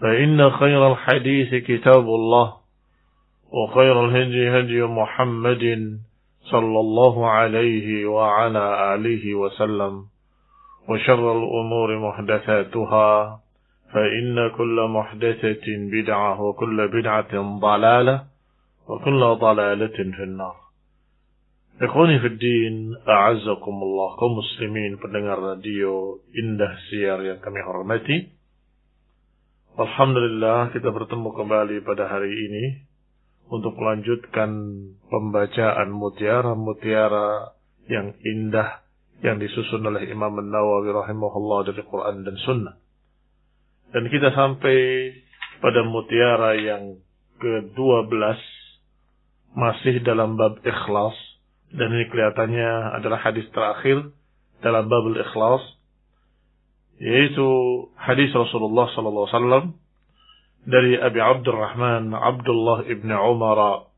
فإن خير الحديث كتاب الله وخير الهدي هدي محمد صلى الله عليه وعلى آله وسلم وشر الأمور محدثاتها فإن كل محدثة بدعة وكل بدعة ضلالة وكل ضلالة في النار Ikhwani fi din, a'azzakumullah, kaum muslimin pendengar radio Indah Siar yang kami hormati. Alhamdulillah kita bertemu kembali pada hari ini untuk melanjutkan pembacaan mutiara-mutiara yang indah yang disusun oleh Imam An-Nawawi rahimahullah dari Quran dan Sunnah. Dan kita sampai pada mutiara yang ke-12 masih dalam bab ikhlas dan ini kelihatannya adalah hadis terakhir dalam bab ikhlas yaitu hadis Rasulullah sallallahu alaihi wasallam dari Abi Abdurrahman Abdullah ibn Umar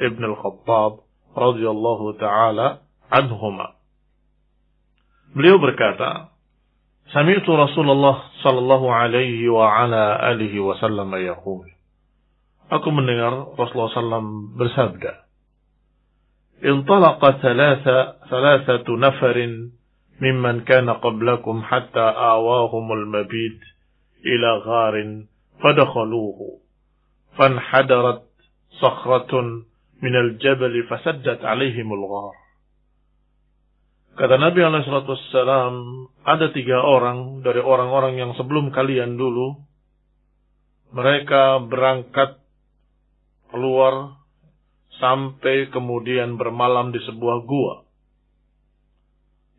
ibn al-Khattab radhiyallahu taala anhuma Beliau berkata, Sami'tu Rasulullah sallallahu alaihi wa ala alihi wasallam yaqul. Aku mendengar Rasulullah sallam bersabda, انطلق ثلاثة ثلاثة نفر ممن كان قبلكم حتى آواهم المبيت إلى غار فدخلوه فانحدرت صخرة من الجبل فسدت عليهم الغار Kata Nabi Alaihissalam, ada tiga orang dari orang-orang yang sebelum kalian dulu, mereka berangkat keluar sampai kemudian bermalam di sebuah gua.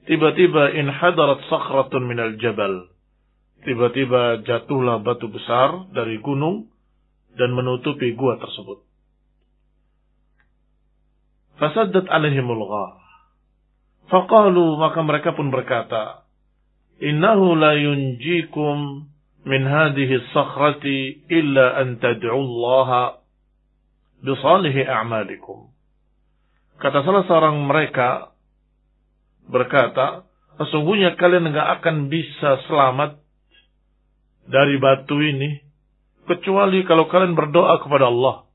Tiba-tiba inhadarat sakhratun minal jabal. Tiba-tiba jatuhlah batu besar dari gunung dan menutupi gua tersebut. Fasaddat alaihimul ghar. Faqalu maka mereka pun berkata, Innahu la yunjikum min hadhihi sakhrati illa an tad'u Allah bisalihi a'malikum. Kata salah seorang mereka berkata, sesungguhnya kalian enggak akan bisa selamat dari batu ini kecuali kalau kalian berdoa kepada Allah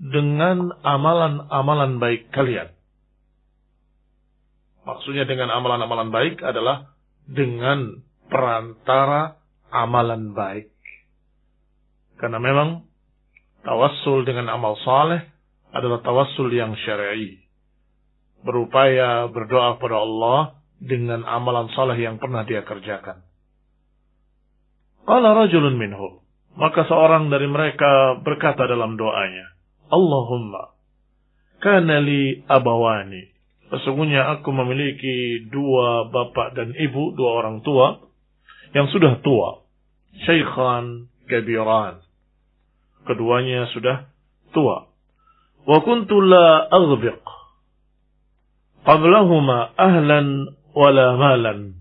dengan amalan-amalan baik kalian. Maksudnya dengan amalan-amalan baik adalah dengan perantara amalan baik. Karena memang tawassul dengan amal saleh adalah tawassul yang syar'i. Berupaya berdoa kepada Allah dengan amalan saleh yang pernah dia kerjakan. Qala rajulun minhum. Maka seorang dari mereka berkata dalam doanya, Allahumma kana li abawani Sesungguhnya aku memiliki dua bapak dan ibu, dua orang tua yang sudah tua. Syaikhan kabiran. Keduanya sudah tua. Wa kuntu la aghbiq. Qablahuma ahlan wala malan.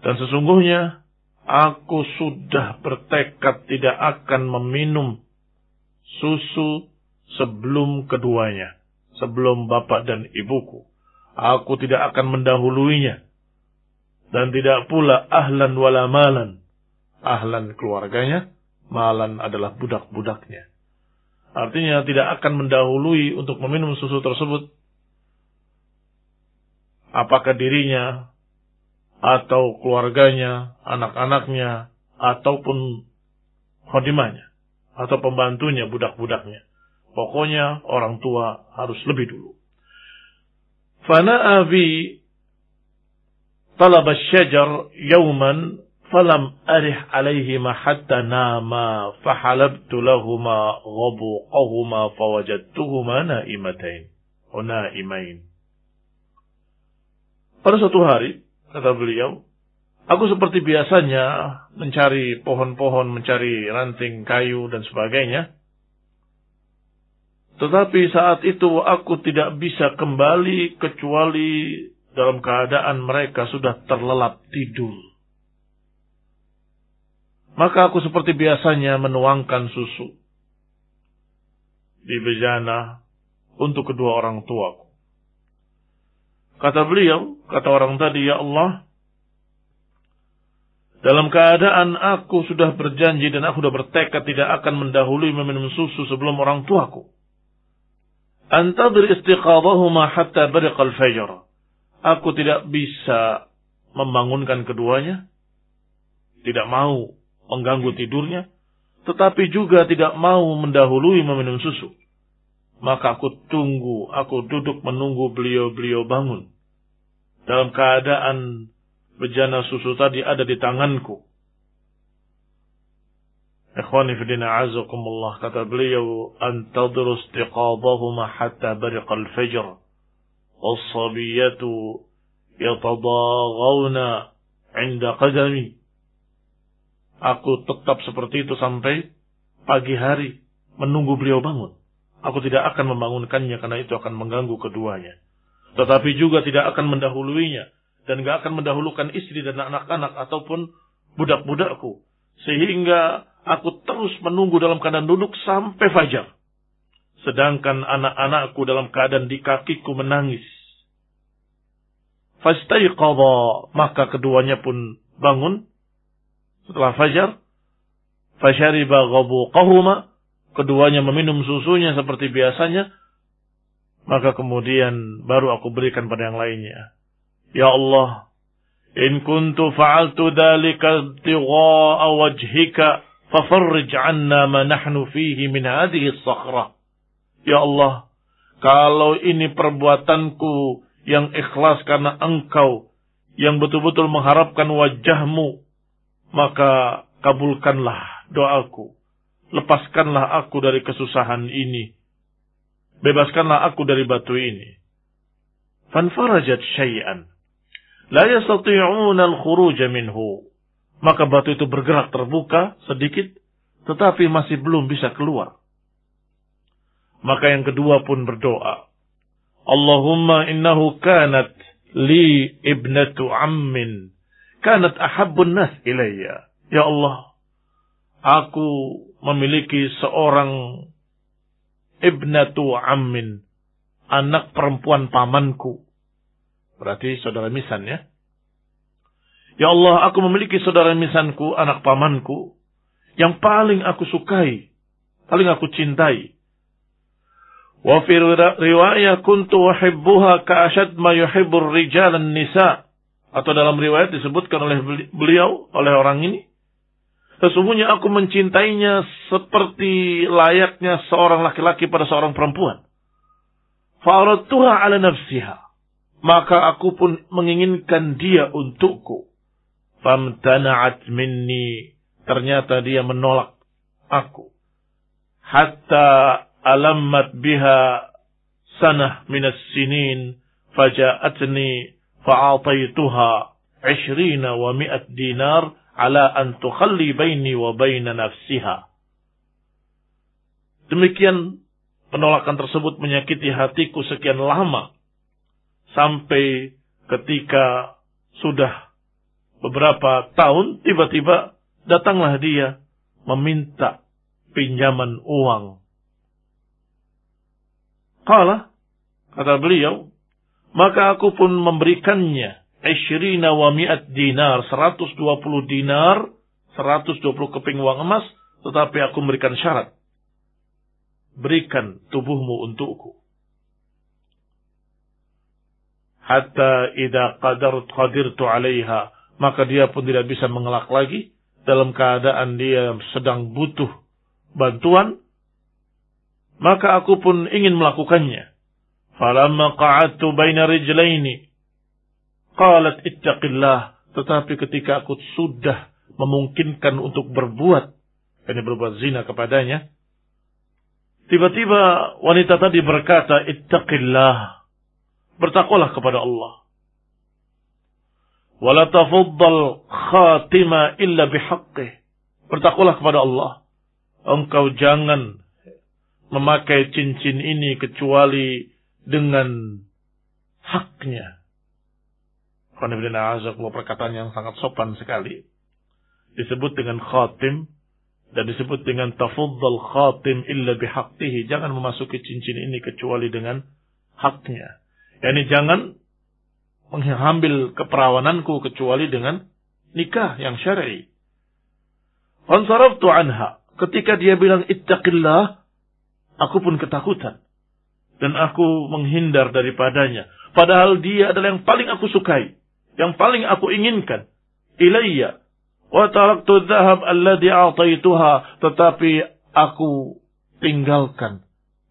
Dan sesungguhnya aku sudah bertekad tidak akan meminum susu sebelum keduanya sebelum bapak dan ibuku. Aku tidak akan mendahuluinya. Dan tidak pula ahlan wala malan. Ahlan keluarganya, malan adalah budak-budaknya. Artinya tidak akan mendahului untuk meminum susu tersebut. Apakah dirinya, atau keluarganya, anak-anaknya, ataupun khodimahnya, atau pembantunya, budak-budaknya. Pokoknya orang tua harus lebih dulu. Fana'a bi talab syajar yawman falam arih alaihima hatta nama fahalabtu lahuma ghabuqahuma fawajadtuhuma naimatain. O naimain. Pada suatu hari, kata beliau, Aku seperti biasanya mencari pohon-pohon, mencari ranting kayu dan sebagainya. Tetapi saat itu aku tidak bisa kembali kecuali dalam keadaan mereka sudah terlelap tidur. Maka aku seperti biasanya menuangkan susu di bejana untuk kedua orang tuaku. Kata beliau, kata orang tadi, Ya Allah, dalam keadaan aku sudah berjanji dan aku sudah bertekad tidak akan mendahului meminum susu sebelum orang tuaku Antadir istiqadahuma hatta bariqal fajr. Aku tidak bisa membangunkan keduanya. Tidak mau mengganggu tidurnya. Tetapi juga tidak mau mendahului meminum susu. Maka aku tunggu, aku duduk menunggu beliau-beliau bangun. Dalam keadaan bejana susu tadi ada di tanganku. Ikhwani fidina azakumullah kata beliau antadru istiqadahuma hatta bariqal fajr was-sabiyatu yatadaghawna 'inda qadami Aku tetap seperti itu sampai pagi hari menunggu beliau bangun. Aku tidak akan membangunkannya karena itu akan mengganggu keduanya. Tetapi juga tidak akan mendahuluinya dan tidak akan mendahulukan istri dan anak-anak ataupun budak-budakku sehingga Aku terus menunggu dalam keadaan duduk sampai fajar. Sedangkan anak-anakku dalam keadaan di kakiku menangis. Fastaiqadha, maka keduanya pun bangun setelah fajar. Fashariba ghabuqahuma, keduanya meminum susunya seperti biasanya. Maka kemudian baru aku berikan pada yang lainnya. Ya Allah, in kuntu fa'altu dhalika ibtigha'a wajhika Fafarrij anna ma nahnu fihi min hadhihi sakhrah. Ya Allah, kalau ini perbuatanku yang ikhlas karena engkau yang betul-betul mengharapkan wajahmu, maka kabulkanlah doaku. Lepaskanlah aku dari kesusahan ini. Bebaskanlah aku dari batu ini. Fanfarajat syai'an. La yastati'una al-khuruj minhu. Maka batu itu bergerak terbuka sedikit, tetapi masih belum bisa keluar. Maka yang kedua pun berdoa. Allahumma innahu kanat li ibnatu ammin. Kanat ahabbun nas ilayya. Ya Allah, aku memiliki seorang ibnatu ammin. Anak perempuan pamanku. Berarti saudara misan ya. Ya Allah, aku memiliki saudara misanku, anak pamanku, yang paling aku sukai, paling aku cintai. Wa fi riwayat kuntu uhibbuha ka'ashad ma yuhibbur rijal nisa. Atau dalam riwayat disebutkan oleh beliau, oleh orang ini. Sesungguhnya aku mencintainya seperti layaknya seorang laki-laki pada seorang perempuan. Fa'aradtuha ala nafsiha. Maka aku pun menginginkan dia untukku. Famtana'at minni. Ternyata dia menolak aku. Hatta alammat biha sanah minas sinin. faja'atni fa'ataituha 20 wa 100 dinar ala an tukhalli baini wa baina nafsiha. Demikian penolakan tersebut menyakiti hatiku sekian lama sampai ketika sudah beberapa tahun tiba-tiba datanglah dia meminta pinjaman uang. Kala, kata beliau, maka aku pun memberikannya Ishrina wa mi'at dinar, 120 dinar, 120 keping uang emas, tetapi aku memberikan syarat. Berikan tubuhmu untukku. Hatta idha qadar qadirtu alaiha. Maka dia pun tidak bisa mengelak lagi. Dalam keadaan dia sedang butuh bantuan. Maka aku pun ingin melakukannya. Falamma qa'adtu baina rijlaini Qalat ittaqillah. Tetapi ketika aku sudah memungkinkan untuk berbuat, ini berbuat zina kepadanya, tiba-tiba wanita tadi berkata, ittaqillah. Bertakwalah kepada Allah. Wala tafuddal khatima illa bihaqqih. Bertakwalah kepada Allah. Engkau jangan memakai cincin ini kecuali dengan haknya perkataan yang sangat sopan sekali. Disebut dengan khatim dan disebut dengan tafuddal khatim illa bihaqtihi. Jangan memasuki cincin ini kecuali dengan haknya. Yani jangan mengambil keperawananku kecuali dengan nikah yang syar'i. Fansaraftu anha. Ketika dia bilang ittaqillah, aku pun ketakutan. Dan aku menghindar daripadanya. Padahal dia adalah yang paling aku sukai yang paling aku inginkan. Ilayya. Wa taraktu dhahab alladhi a'taituha. Tetapi aku tinggalkan.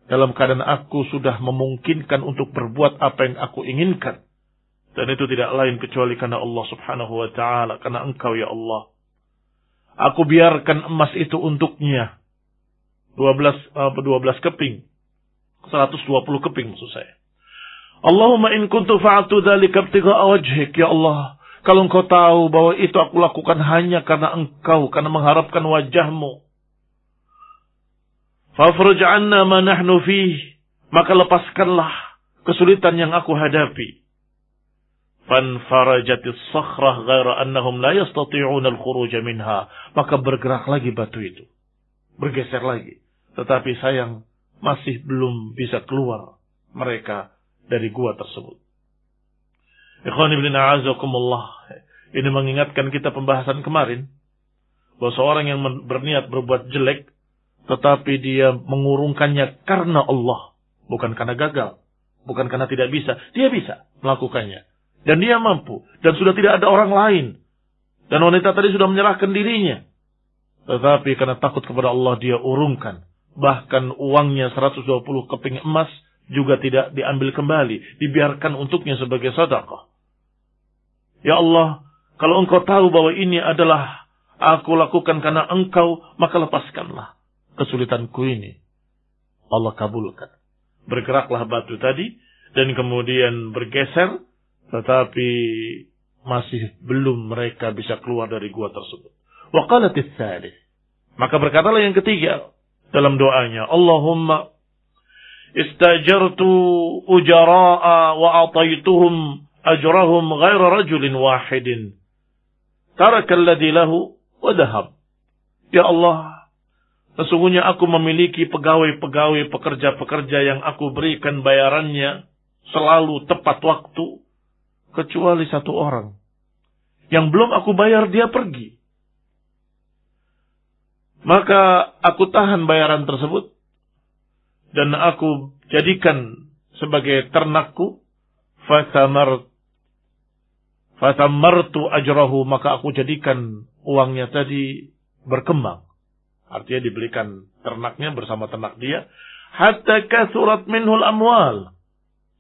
Dalam keadaan aku sudah memungkinkan untuk berbuat apa yang aku inginkan. Dan itu tidak lain kecuali karena Allah subhanahu wa ta'ala. Karena engkau ya Allah. Aku biarkan emas itu untuknya. 12, uh, 12 keping. 120 keping maksud saya. Allahumma in kuntu fa'atu dzalika ibtigha'a wajhik ya Allah. Kalau engkau tahu bahwa itu aku lakukan hanya karena engkau, karena mengharapkan wajahmu. Fafruj anna ma nahnu fih. Maka lepaskanlah kesulitan yang aku hadapi. Fanfarajatis sakhrah ghaira annahum la yastati'un al-khuruj minha. Maka bergerak lagi batu itu. Bergeser lagi. Tetapi sayang masih belum bisa keluar mereka dari gua tersebut. Ikhwan ibn a'azakumullah. Ini mengingatkan kita pembahasan kemarin. Bahwa seorang yang berniat berbuat jelek. Tetapi dia mengurungkannya karena Allah. Bukan karena gagal. Bukan karena tidak bisa. Dia bisa melakukannya. Dan dia mampu. Dan sudah tidak ada orang lain. Dan wanita tadi sudah menyerahkan dirinya. Tetapi karena takut kepada Allah dia urungkan. Bahkan uangnya 120 keping emas juga tidak diambil kembali, dibiarkan untuknya sebagai sedekah. Ya Allah, kalau engkau tahu bahwa ini adalah aku lakukan karena engkau, maka lepaskanlah kesulitanku ini. Allah kabulkan. Bergeraklah batu tadi, dan kemudian bergeser, tetapi masih belum mereka bisa keluar dari gua tersebut. Waqalatis Maka berkatalah yang ketiga dalam doanya, Allahumma istajartu ujara'a wa ataituhum ajrahum ghaira rajulin wahidin. Tarakalladhi lahu wa dahab. Ya Allah, sesungguhnya aku memiliki pegawai-pegawai pekerja-pekerja yang aku berikan bayarannya selalu tepat waktu, kecuali satu orang. Yang belum aku bayar dia pergi. Maka aku tahan bayaran tersebut dan aku jadikan sebagai ternakku fatamar fatamartu ajrahu maka aku jadikan uangnya tadi berkembang. Artinya dibelikan ternaknya bersama ternak dia hatta kasurat minhul amwal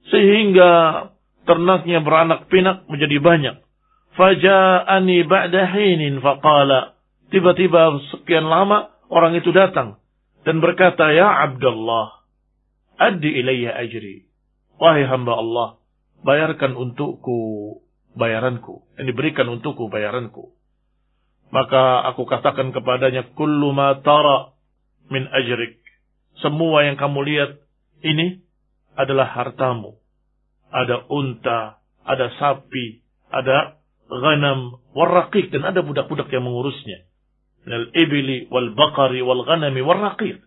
sehingga ternaknya beranak pinak menjadi banyak. Faja'ani ba'da hinin faqala. Tiba-tiba sekian lama orang itu datang dan berkata ya Abdullah Addi ilayya ajri. Wahai hamba Allah, bayarkan untukku bayaranku. Ini berikan untukku bayaranku. Maka aku katakan kepadanya, Kullu ma tara min ajrik. Semua yang kamu lihat ini adalah hartamu. Ada unta, ada sapi, ada ghanam, warraqiq, dan ada budak-budak yang mengurusnya. Minal ibili, wal bakari, wal ghanami, warraqiq.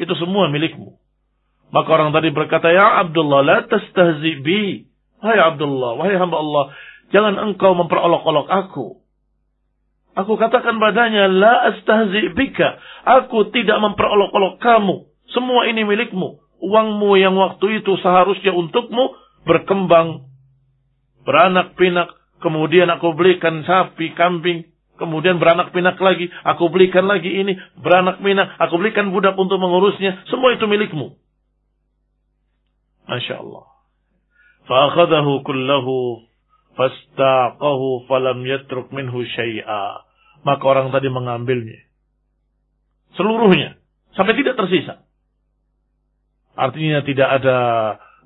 Itu semua milikmu. Maka orang tadi berkata, Ya Abdullah, la tastahzi bi. Hai Abdullah, wahai hamba Allah, jangan engkau memperolok-olok aku. Aku katakan padanya, la astahzi bika. Aku tidak memperolok-olok kamu. Semua ini milikmu. Uangmu yang waktu itu seharusnya untukmu berkembang, beranak pinak. Kemudian aku belikan sapi, kambing. Kemudian beranak pinak lagi. Aku belikan lagi ini. Beranak pinak. Aku belikan budak untuk mengurusnya. Semua itu milikmu. Masya Allah. Fa'akhadahu kullahu fastaqahu falam yatruk minhu syai'a. Maka orang tadi mengambilnya. Seluruhnya. Sampai tidak tersisa. Artinya tidak ada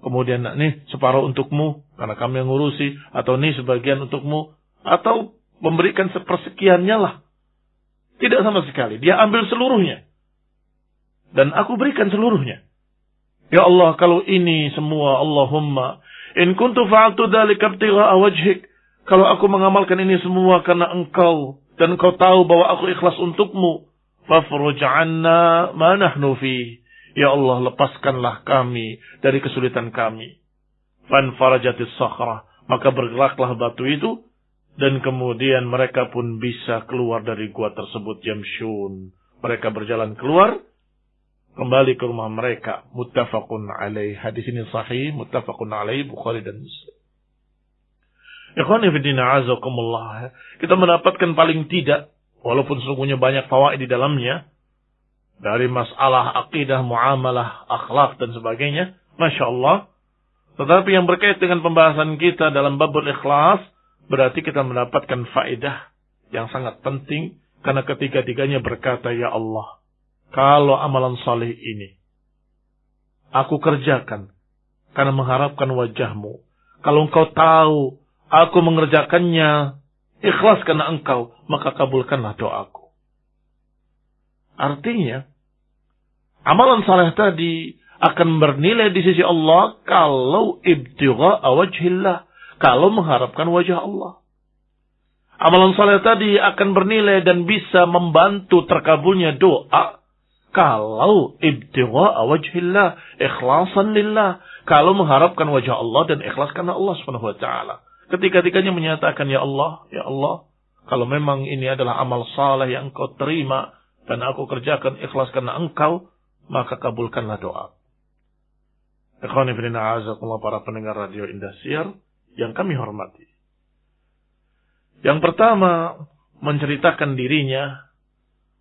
kemudian nih separuh untukmu karena kami yang ngurusi atau nih sebagian untukmu atau memberikan sepersekiannya lah. Tidak sama sekali. Dia ambil seluruhnya. Dan aku berikan seluruhnya. Ya Allah, kalau ini semua Allahumma In kuntu fa'altu dhalika ibtigha'a wajhik. Kalau aku mengamalkan ini semua karena engkau dan engkau tahu bahwa aku ikhlas untukmu, fafruj 'anna ma nahnu fi. Ya Allah, lepaskanlah kami dari kesulitan kami. Fan farajatis sakhrah. Maka bergeraklah batu itu dan kemudian mereka pun bisa keluar dari gua tersebut jamshun. Mereka berjalan keluar kembali ke rumah mereka. Muttafaqun alaih. Hadis ini sahih, muttafaqun alaih Bukhari dan Muslim. Kita mendapatkan paling tidak, walaupun sesungguhnya banyak fawaid di dalamnya, dari masalah akidah, muamalah, akhlak, dan sebagainya. Masya Allah. Tetapi yang berkait dengan pembahasan kita dalam babul ikhlas, berarti kita mendapatkan faedah yang sangat penting, karena ketiga-tiganya berkata, Ya Allah, kalau amalan saleh ini aku kerjakan karena mengharapkan wajahmu. Kalau engkau tahu aku mengerjakannya ikhlas karena engkau, maka kabulkanlah doaku. Artinya, amalan saleh tadi akan bernilai di sisi Allah kalau ibtigha wajhillah, kalau mengharapkan wajah Allah. Amalan saleh tadi akan bernilai dan bisa membantu terkabulnya doa kalau ibtigha wajhillah, ikhlasan lillah. Kalau mengharapkan wajah Allah dan ikhlas karena Allah Subhanahu wa taala. Ketika-tikanya menyatakan ya Allah, ya Allah, kalau memang ini adalah amal saleh yang engkau terima dan aku kerjakan ikhlas karena engkau, maka kabulkanlah doa. Ikhwani fillah azakumullah para pendengar radio Indosiar yang kami hormati. Yang pertama, menceritakan dirinya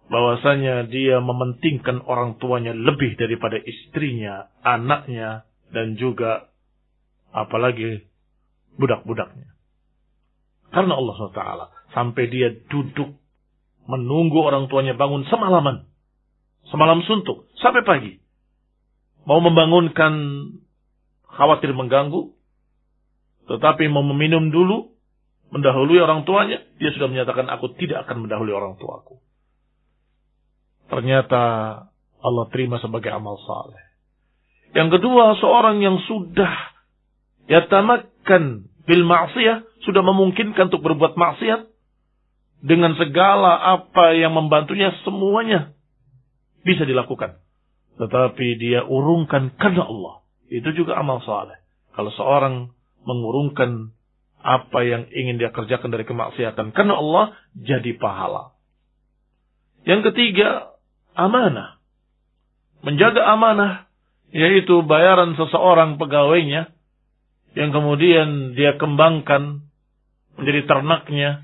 bahwasanya dia mementingkan orang tuanya lebih daripada istrinya, anaknya, dan juga apalagi budak-budaknya. Karena Allah SWT sampai dia duduk menunggu orang tuanya bangun semalaman. Semalam suntuk sampai pagi. Mau membangunkan khawatir mengganggu. Tetapi mau meminum dulu, mendahului orang tuanya, dia sudah menyatakan aku tidak akan mendahului orang tuaku ternyata Allah terima sebagai amal saleh. Yang kedua, seorang yang sudah yatamakan bil maksiyah, sudah memungkinkan untuk berbuat maksiat dengan segala apa yang membantunya semuanya bisa dilakukan. Tetapi dia urungkan karena Allah. Itu juga amal saleh. Kalau seorang mengurungkan apa yang ingin dia kerjakan dari kemaksiatan karena Allah jadi pahala. Yang ketiga, amanah. Menjaga amanah, yaitu bayaran seseorang pegawainya, yang kemudian dia kembangkan menjadi ternaknya,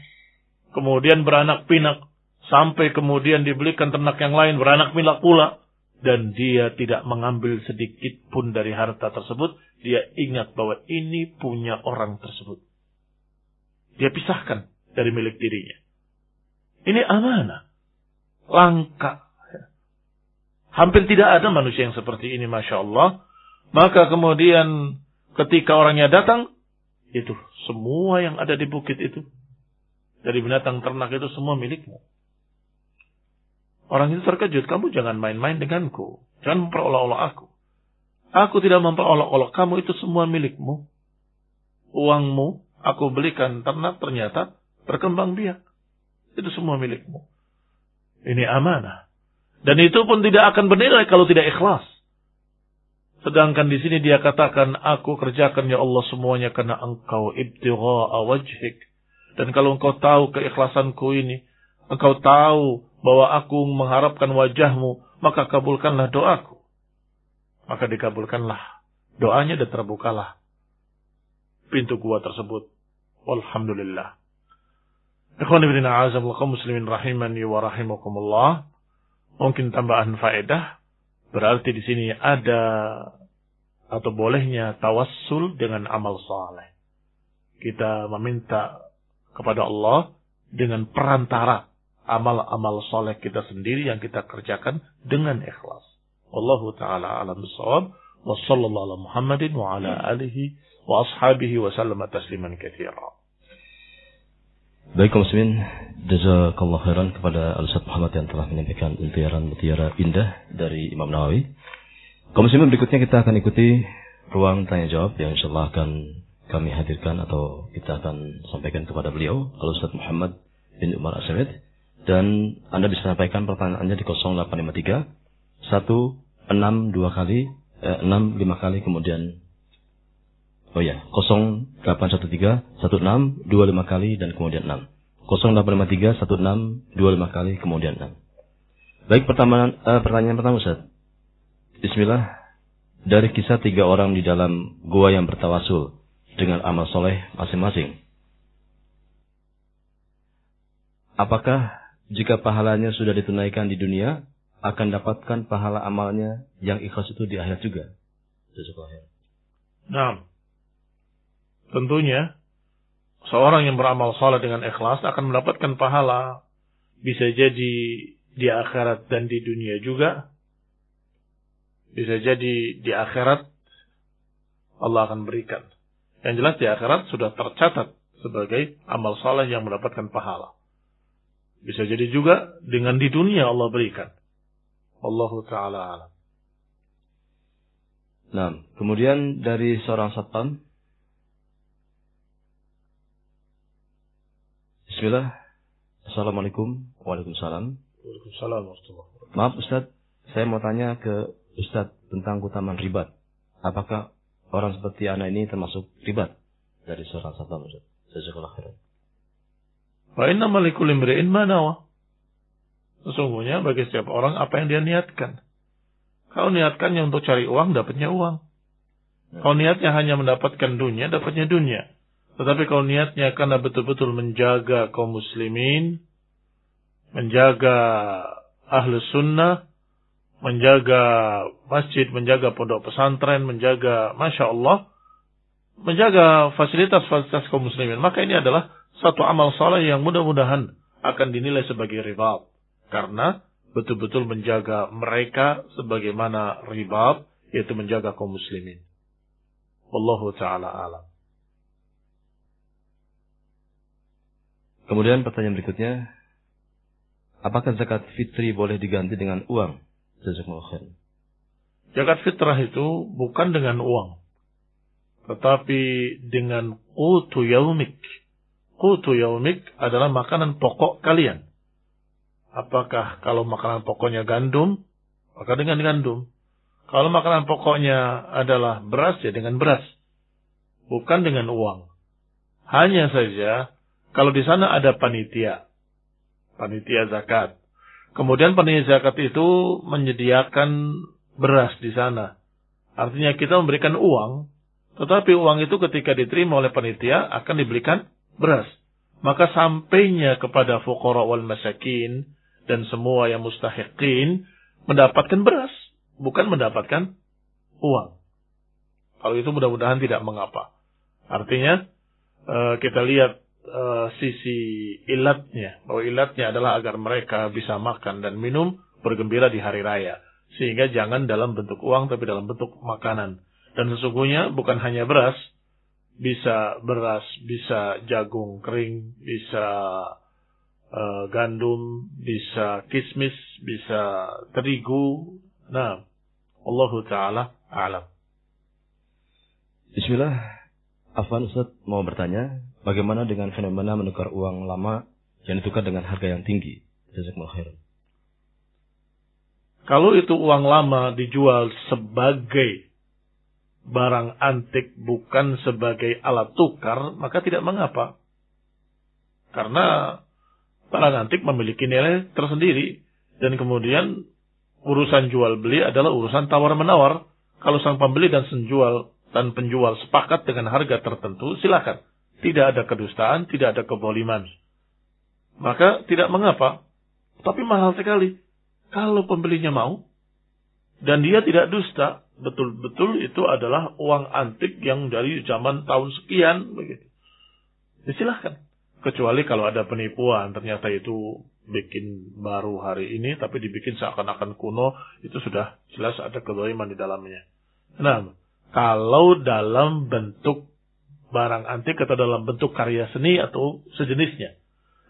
kemudian beranak pinak, sampai kemudian dibelikan ternak yang lain beranak pinak pula, dan dia tidak mengambil sedikit pun dari harta tersebut, dia ingat bahwa ini punya orang tersebut. Dia pisahkan dari milik dirinya. Ini amanah. Langka. Hampir tidak ada manusia yang seperti ini, Masya Allah. Maka kemudian ketika orangnya datang, itu semua yang ada di bukit itu dari binatang ternak itu semua milikmu. Orang itu terkejut, kamu jangan main-main denganku. Jangan memperolok-olok aku. Aku tidak memperolok-olok kamu itu semua milikmu. Uangmu, aku belikan ternak ternyata berkembang biak. Itu semua milikmu. Ini amanah. Dan itu pun tidak akan bernilai kalau tidak ikhlas. Sedangkan di sini dia katakan, aku kerjakan ya Allah semuanya karena engkau ibtigha'a wajhik. Dan kalau engkau tahu keikhlasanku ini, engkau tahu bahwa aku mengharapkan wajahmu, maka kabulkanlah doaku. Maka dikabulkanlah doanya dan terbukalah pintu gua tersebut. Alhamdulillah. Ikhwan ibn a'azamullah muslimin rahimani wa rahimakumullah. Mungkin tambahan faedah Berarti di sini ada atau bolehnya tawassul dengan amal saleh. Kita meminta kepada Allah dengan perantara amal-amal soleh kita sendiri yang kita kerjakan dengan ikhlas. Allahu taala alam bisawab wa sallallahu ala Muhammadin wa ala alihi wa ashabihi wa sallama tasliman katsira. Baik kaum muslimin, jazakallah khairan kepada Al-Ustaz Muhammad yang telah menyampaikan mutiara-mutiara indah dari Imam Nawawi. Kaum muslimin berikutnya kita akan ikuti ruang tanya jawab yang insyaallah akan kami hadirkan atau kita akan sampaikan kepada beliau Al-Ustaz Muhammad bin Umar Asyamid dan Anda bisa sampaikan pertanyaannya di 0853 162 kali eh, 65 kali kemudian Oh ya, 0813 16 25 kali dan kemudian 6. 0853 16 25 kali kemudian 6. Baik pertama uh, pertanyaan pertama Ustaz. Bismillah. Dari kisah tiga orang di dalam gua yang bertawasul dengan amal soleh masing-masing. Apakah jika pahalanya sudah ditunaikan di dunia, akan dapatkan pahala amalnya yang ikhlas itu di akhirat juga? Nah, Tentunya, seorang yang beramal salat dengan ikhlas akan mendapatkan pahala. Bisa jadi di akhirat dan di dunia juga. Bisa jadi di akhirat Allah akan berikan. Yang jelas di akhirat sudah tercatat sebagai amal saleh yang mendapatkan pahala. Bisa jadi juga dengan di dunia Allah berikan. Allahu taala alam. Nah, kemudian dari seorang satpam Bismillah. Assalamualaikum. Waalaikumsalam. Waalaikumsalam. Maaf Ustaz, saya mau tanya ke Ustaz tentang keutamaan ribat. Apakah orang seperti anak ini termasuk ribat dari seorang satpam Ustaz? Jazakallah khairan. Wa inna malikul imri'in manawa. Sesungguhnya bagi setiap orang apa yang dia niatkan. Kalau niatkannya untuk cari uang, dapatnya uang. Kalau niatnya hanya mendapatkan dunia, dapatnya dunia. Tetapi kalau niatnya karena betul-betul menjaga kaum muslimin, menjaga ahlu sunnah, menjaga masjid, menjaga pondok pesantren, menjaga, Masya Allah, menjaga fasilitas-fasilitas kaum muslimin. Maka ini adalah satu amal soleh yang mudah-mudahan akan dinilai sebagai ribat. Karena betul-betul menjaga mereka sebagaimana ribat, yaitu menjaga kaum muslimin. Wallahu ta'ala alam. Kemudian pertanyaan berikutnya, apakah zakat fitri boleh diganti dengan uang? Zakat fitrah itu bukan dengan uang, tetapi dengan qutu yaumik. Qutu yaumik adalah makanan pokok kalian. Apakah kalau makanan pokoknya gandum, maka dengan gandum. Kalau makanan pokoknya adalah beras, ya dengan beras. Bukan dengan uang. Hanya saja kalau di sana ada panitia, panitia zakat. Kemudian panitia zakat itu menyediakan beras di sana. Artinya kita memberikan uang, tetapi uang itu ketika diterima oleh panitia akan diberikan beras. Maka sampainya kepada fuqara wal masakin dan semua yang mustahiqin mendapatkan beras, bukan mendapatkan uang. Kalau itu mudah-mudahan tidak mengapa. Artinya eh, kita lihat uh, sisi ilatnya. Bahwa ilatnya adalah agar mereka bisa makan dan minum bergembira di hari raya. Sehingga jangan dalam bentuk uang tapi dalam bentuk makanan. Dan sesungguhnya bukan hanya beras. bisa beras, bisa jagung kering, bisa uh, gandum, bisa kismis, bisa terigu. Nah, Allah Ta'ala alam. Bismillah, Afwan Ustaz mau bertanya, bagaimana dengan fenomena menukar uang lama yang ditukar dengan harga yang tinggi? Kalau itu uang lama dijual sebagai barang antik bukan sebagai alat tukar, maka tidak mengapa. Karena barang antik memiliki nilai tersendiri. Dan kemudian urusan jual beli adalah urusan tawar menawar. Kalau sang pembeli dan penjual dan penjual sepakat dengan harga tertentu, silakan. Tidak ada kedustaan, tidak ada keboliman. Maka tidak mengapa. Tapi mahal sekali. Kalau pembelinya mau, dan dia tidak dusta, betul-betul itu adalah uang antik yang dari zaman tahun sekian, begitu. Ya silahkan. Kecuali kalau ada penipuan, ternyata itu bikin baru hari ini, tapi dibikin seakan-akan kuno, itu sudah jelas ada kezaliman di dalamnya. Nah, kalau dalam bentuk barang antik atau dalam bentuk karya seni atau sejenisnya.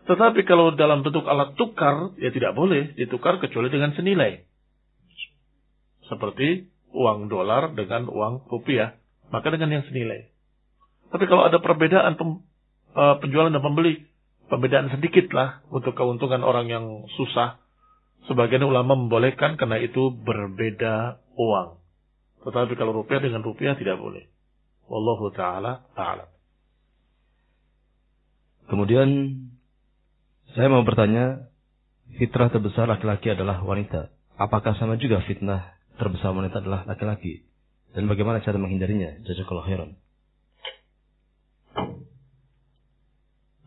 Tetapi kalau dalam bentuk alat tukar, ya tidak boleh ditukar kecuali dengan senilai. Seperti uang dolar dengan uang rupiah. Maka dengan yang senilai. Tapi kalau ada perbedaan pem, uh, penjualan dan pembeli, perbedaan sedikit lah untuk keuntungan orang yang susah. Sebagian ulama membolehkan karena itu berbeda uang. Tetapi kalau rupiah dengan rupiah tidak boleh. Wallahu ta'ala ta'ala. Kemudian saya mau bertanya, fitrah terbesar laki-laki adalah wanita. Apakah sama juga fitnah terbesar wanita adalah laki-laki? Dan bagaimana cara menghindarinya? Jazakallah khairan.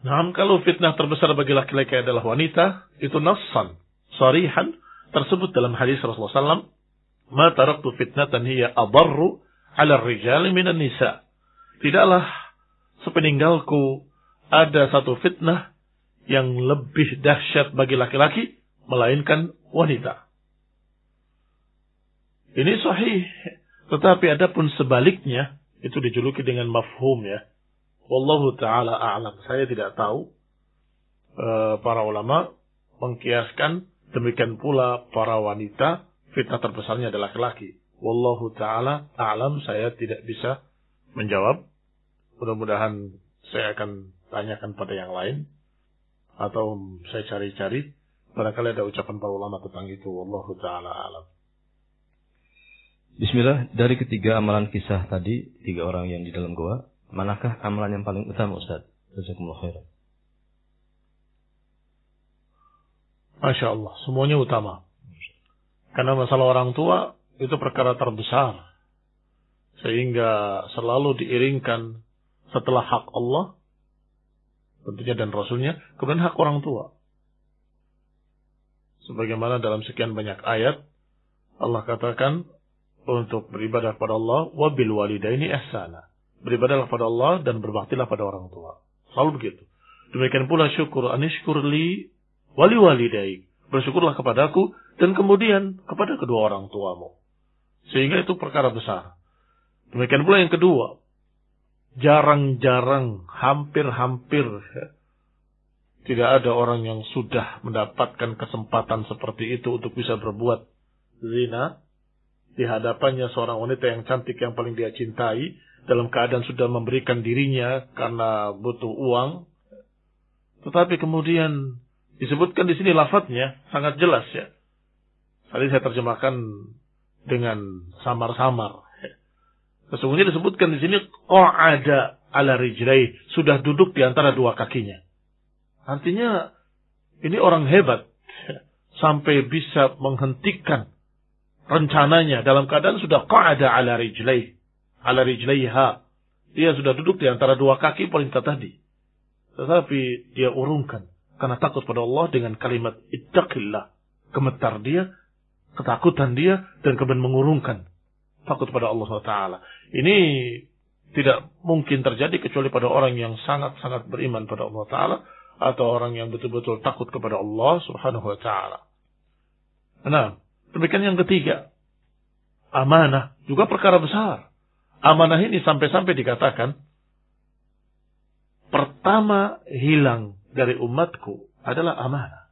Nah, kalau fitnah terbesar bagi laki-laki adalah wanita, itu nassan, sarihan, tersebut dalam hadis Rasulullah SAW, Ma taraktu fitnatan hiya adarru ala rijali minan nisa. Tidaklah sepeninggalku ada satu fitnah yang lebih dahsyat bagi laki-laki melainkan wanita. Ini sahih. Tetapi ada pun sebaliknya itu dijuluki dengan mafhum ya. Wallahu taala a'lam. Saya tidak tahu e, para ulama mengkiaskan demikian pula para wanita fitnah terbesarnya adalah laki-laki. Wallahu taala a'lam. Saya tidak bisa menjawab. Mudah-mudahan saya akan tanyakan pada yang lain atau saya cari-cari. Barangkali ada ucapan para ulama tentang itu. Wallahu taala alam. Bismillah. Dari ketiga amalan kisah tadi tiga orang yang di dalam gua manakah amalan yang paling utama Ustaz? Jazakumullah khairan. Masya Allah semuanya utama. Karena masalah orang tua itu perkara terbesar sehingga selalu diiringkan setelah hak Allah tentunya dan Rasulnya, kemudian hak orang tua. Sebagaimana dalam sekian banyak ayat, Allah katakan untuk beribadah pada Allah, wabil walidaini ihsana. Beribadahlah pada Allah dan berbaktilah pada orang tua. Selalu begitu. Demikian pula syukur anishkur li wali walidai. Bersyukurlah kepadaku dan kemudian kepada kedua orang tuamu. Sehingga itu perkara besar. Demikian pula yang kedua, jarang-jarang, hampir-hampir ya, tidak ada orang yang sudah mendapatkan kesempatan seperti itu untuk bisa berbuat zina di hadapannya seorang wanita yang cantik yang paling dia cintai dalam keadaan sudah memberikan dirinya karena butuh uang. Tetapi kemudian disebutkan di sini lafadznya sangat jelas ya. Tadi saya terjemahkan dengan samar-samar. Sesungguhnya disebutkan di sini ada ala rijlai, sudah duduk di antara dua kakinya. Artinya ini orang hebat sampai bisa menghentikan rencananya dalam keadaan sudah qa'ada ala rijlai, ala rijlaiha. Dia sudah duduk di antara dua kaki wanita tadi. Tetapi dia urungkan karena takut pada Allah dengan kalimat ittaqillah. Gemetar dia, ketakutan dia dan kemudian mengurungkan takut pada Allah SWT. Ini tidak mungkin terjadi kecuali pada orang yang sangat-sangat beriman pada Allah Ta'ala atau orang yang betul-betul takut kepada Allah Subhanahu wa taala. Nah, demikian yang ketiga. Amanah juga perkara besar. Amanah ini sampai-sampai dikatakan pertama hilang dari umatku adalah amanah.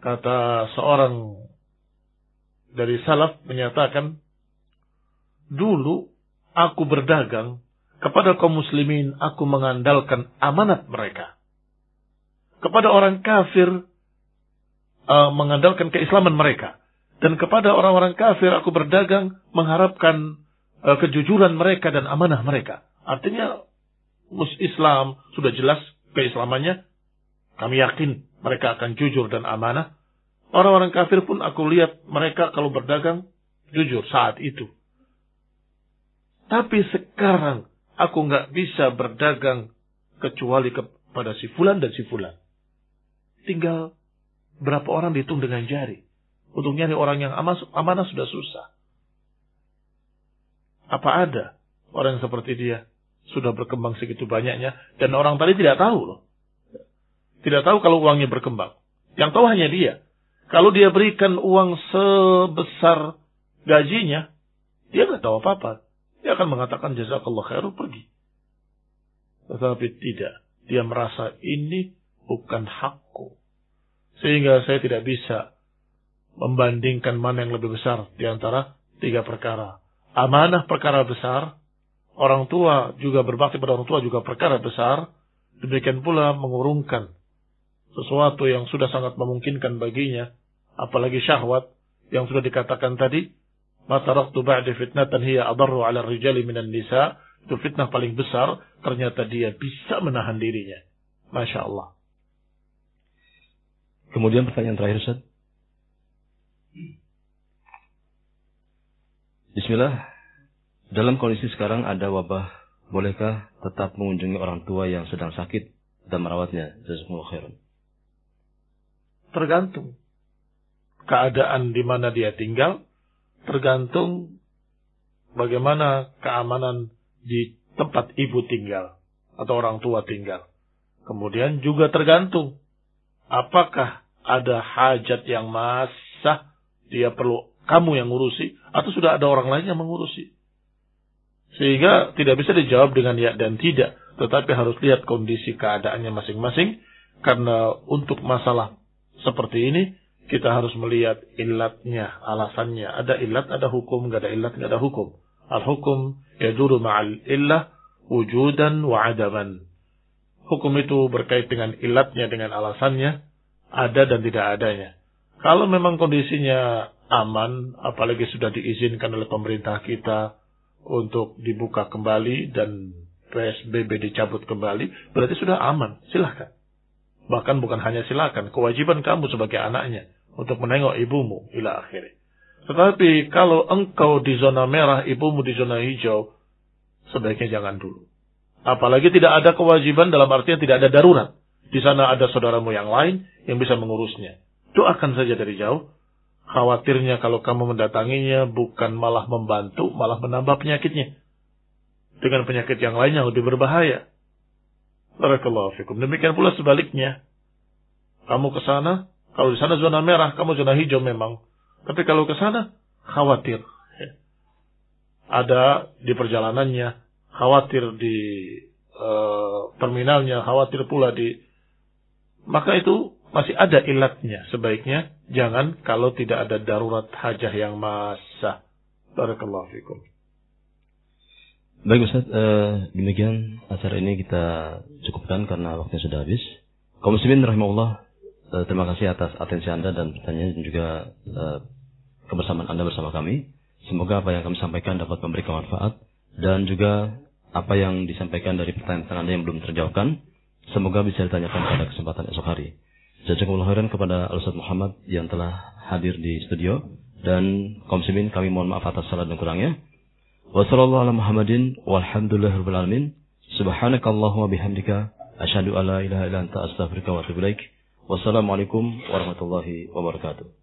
Kata seorang dari salaf menyatakan, dulu aku berdagang kepada kaum muslimin aku mengandalkan amanat mereka. Kepada orang kafir uh, mengandalkan keislaman mereka. Dan kepada orang-orang kafir aku berdagang mengharapkan uh, kejujuran mereka dan amanah mereka. Artinya Islam sudah jelas keislamannya. Kami yakin mereka akan jujur dan amanah. Orang-orang kafir pun aku lihat mereka kalau berdagang jujur saat itu. Tapi sekarang aku nggak bisa berdagang kecuali kepada si fulan dan si fulan. Tinggal berapa orang dihitung dengan jari. Untuk nyari orang yang amanah sudah susah. Apa ada orang seperti dia sudah berkembang segitu banyaknya dan orang tadi tidak tahu loh. Tidak tahu kalau uangnya berkembang. Yang tahu hanya dia. Kalau dia berikan uang sebesar gajinya, dia nggak tahu apa-apa. Dia akan mengatakan jazakallah khairu pergi. Tetapi tidak. Dia merasa ini bukan hakku. Sehingga saya tidak bisa membandingkan mana yang lebih besar di antara tiga perkara. Amanah perkara besar, orang tua juga berbakti pada orang tua juga perkara besar, demikian pula mengurungkan sesuatu yang sudah sangat memungkinkan baginya, apalagi syahwat yang sudah dikatakan tadi, Mataraktu ba'di fitnatan hiya adarru ala rijali minan nisa. Itu fitnah paling besar. Ternyata dia bisa menahan dirinya. Masya Allah. Kemudian pertanyaan terakhir Ustaz. Bismillah. Dalam kondisi sekarang ada wabah. Bolehkah tetap mengunjungi orang tua yang sedang sakit dan merawatnya? Jazakumullah khairan. Tergantung keadaan di mana dia tinggal tergantung bagaimana keamanan di tempat ibu tinggal atau orang tua tinggal. Kemudian juga tergantung apakah ada hajat yang masa dia perlu kamu yang ngurusi atau sudah ada orang lain yang mengurusi. Sehingga tidak bisa dijawab dengan ya dan tidak, tetapi harus lihat kondisi keadaannya masing-masing karena untuk masalah seperti ini kita harus melihat ilatnya, alasannya. Ada ilat, ada hukum, nggak ada ilat, nggak ada hukum. Al-hukum yaduru ma'al illah wujudan wa adaman. Hukum itu berkait dengan ilatnya, dengan alasannya, ada dan tidak adanya. Kalau memang kondisinya aman, apalagi sudah diizinkan oleh pemerintah kita untuk dibuka kembali dan PSBB dicabut kembali, berarti sudah aman. Silahkan. Bahkan bukan hanya silakan, kewajiban kamu sebagai anaknya untuk menengok ibumu ila akhirnya. Tetapi kalau engkau di zona merah, ibumu di zona hijau, sebaiknya jangan dulu. Apalagi tidak ada kewajiban dalam artian tidak ada darurat. Di sana ada saudaramu yang lain yang bisa mengurusnya. Doakan saja dari jauh. Khawatirnya kalau kamu mendatanginya bukan malah membantu, malah menambah penyakitnya. Dengan penyakit yang lain yang lebih berbahaya. Barakallahu fikum. Demikian pula sebaliknya. Kamu ke sana, kalau di sana zona merah, kamu zona hijau memang. Tapi kalau ke sana, khawatir. Ada di perjalanannya, khawatir di uh, terminalnya, khawatir pula di... Maka itu masih ada ilatnya. Sebaiknya jangan kalau tidak ada darurat hajah yang masa. Barakallahu fikum. Baik Ustaz, uh, demikian acara ini kita cukupkan karena waktunya sudah habis. Kaum muslimin rahimahullah, uh, terima kasih atas atensi Anda dan pertanyaan dan juga uh, kebersamaan Anda bersama kami. Semoga apa yang kami sampaikan dapat memberikan manfaat dan juga apa yang disampaikan dari pertanyaan Anda yang belum terjawabkan, semoga bisa ditanyakan pada kesempatan esok hari. Jazakumullah khairan kepada Al-Ustaz Muhammad yang telah hadir di studio dan kaum muslimin kami mohon maaf atas salah dan kurangnya. Alamin. Subhanakallahumma bihamdika asyhadu ilaha illa anta astaghfiruka wa atubu ilaik. Wassalamualaikum warahmatullahi wabarakatuh.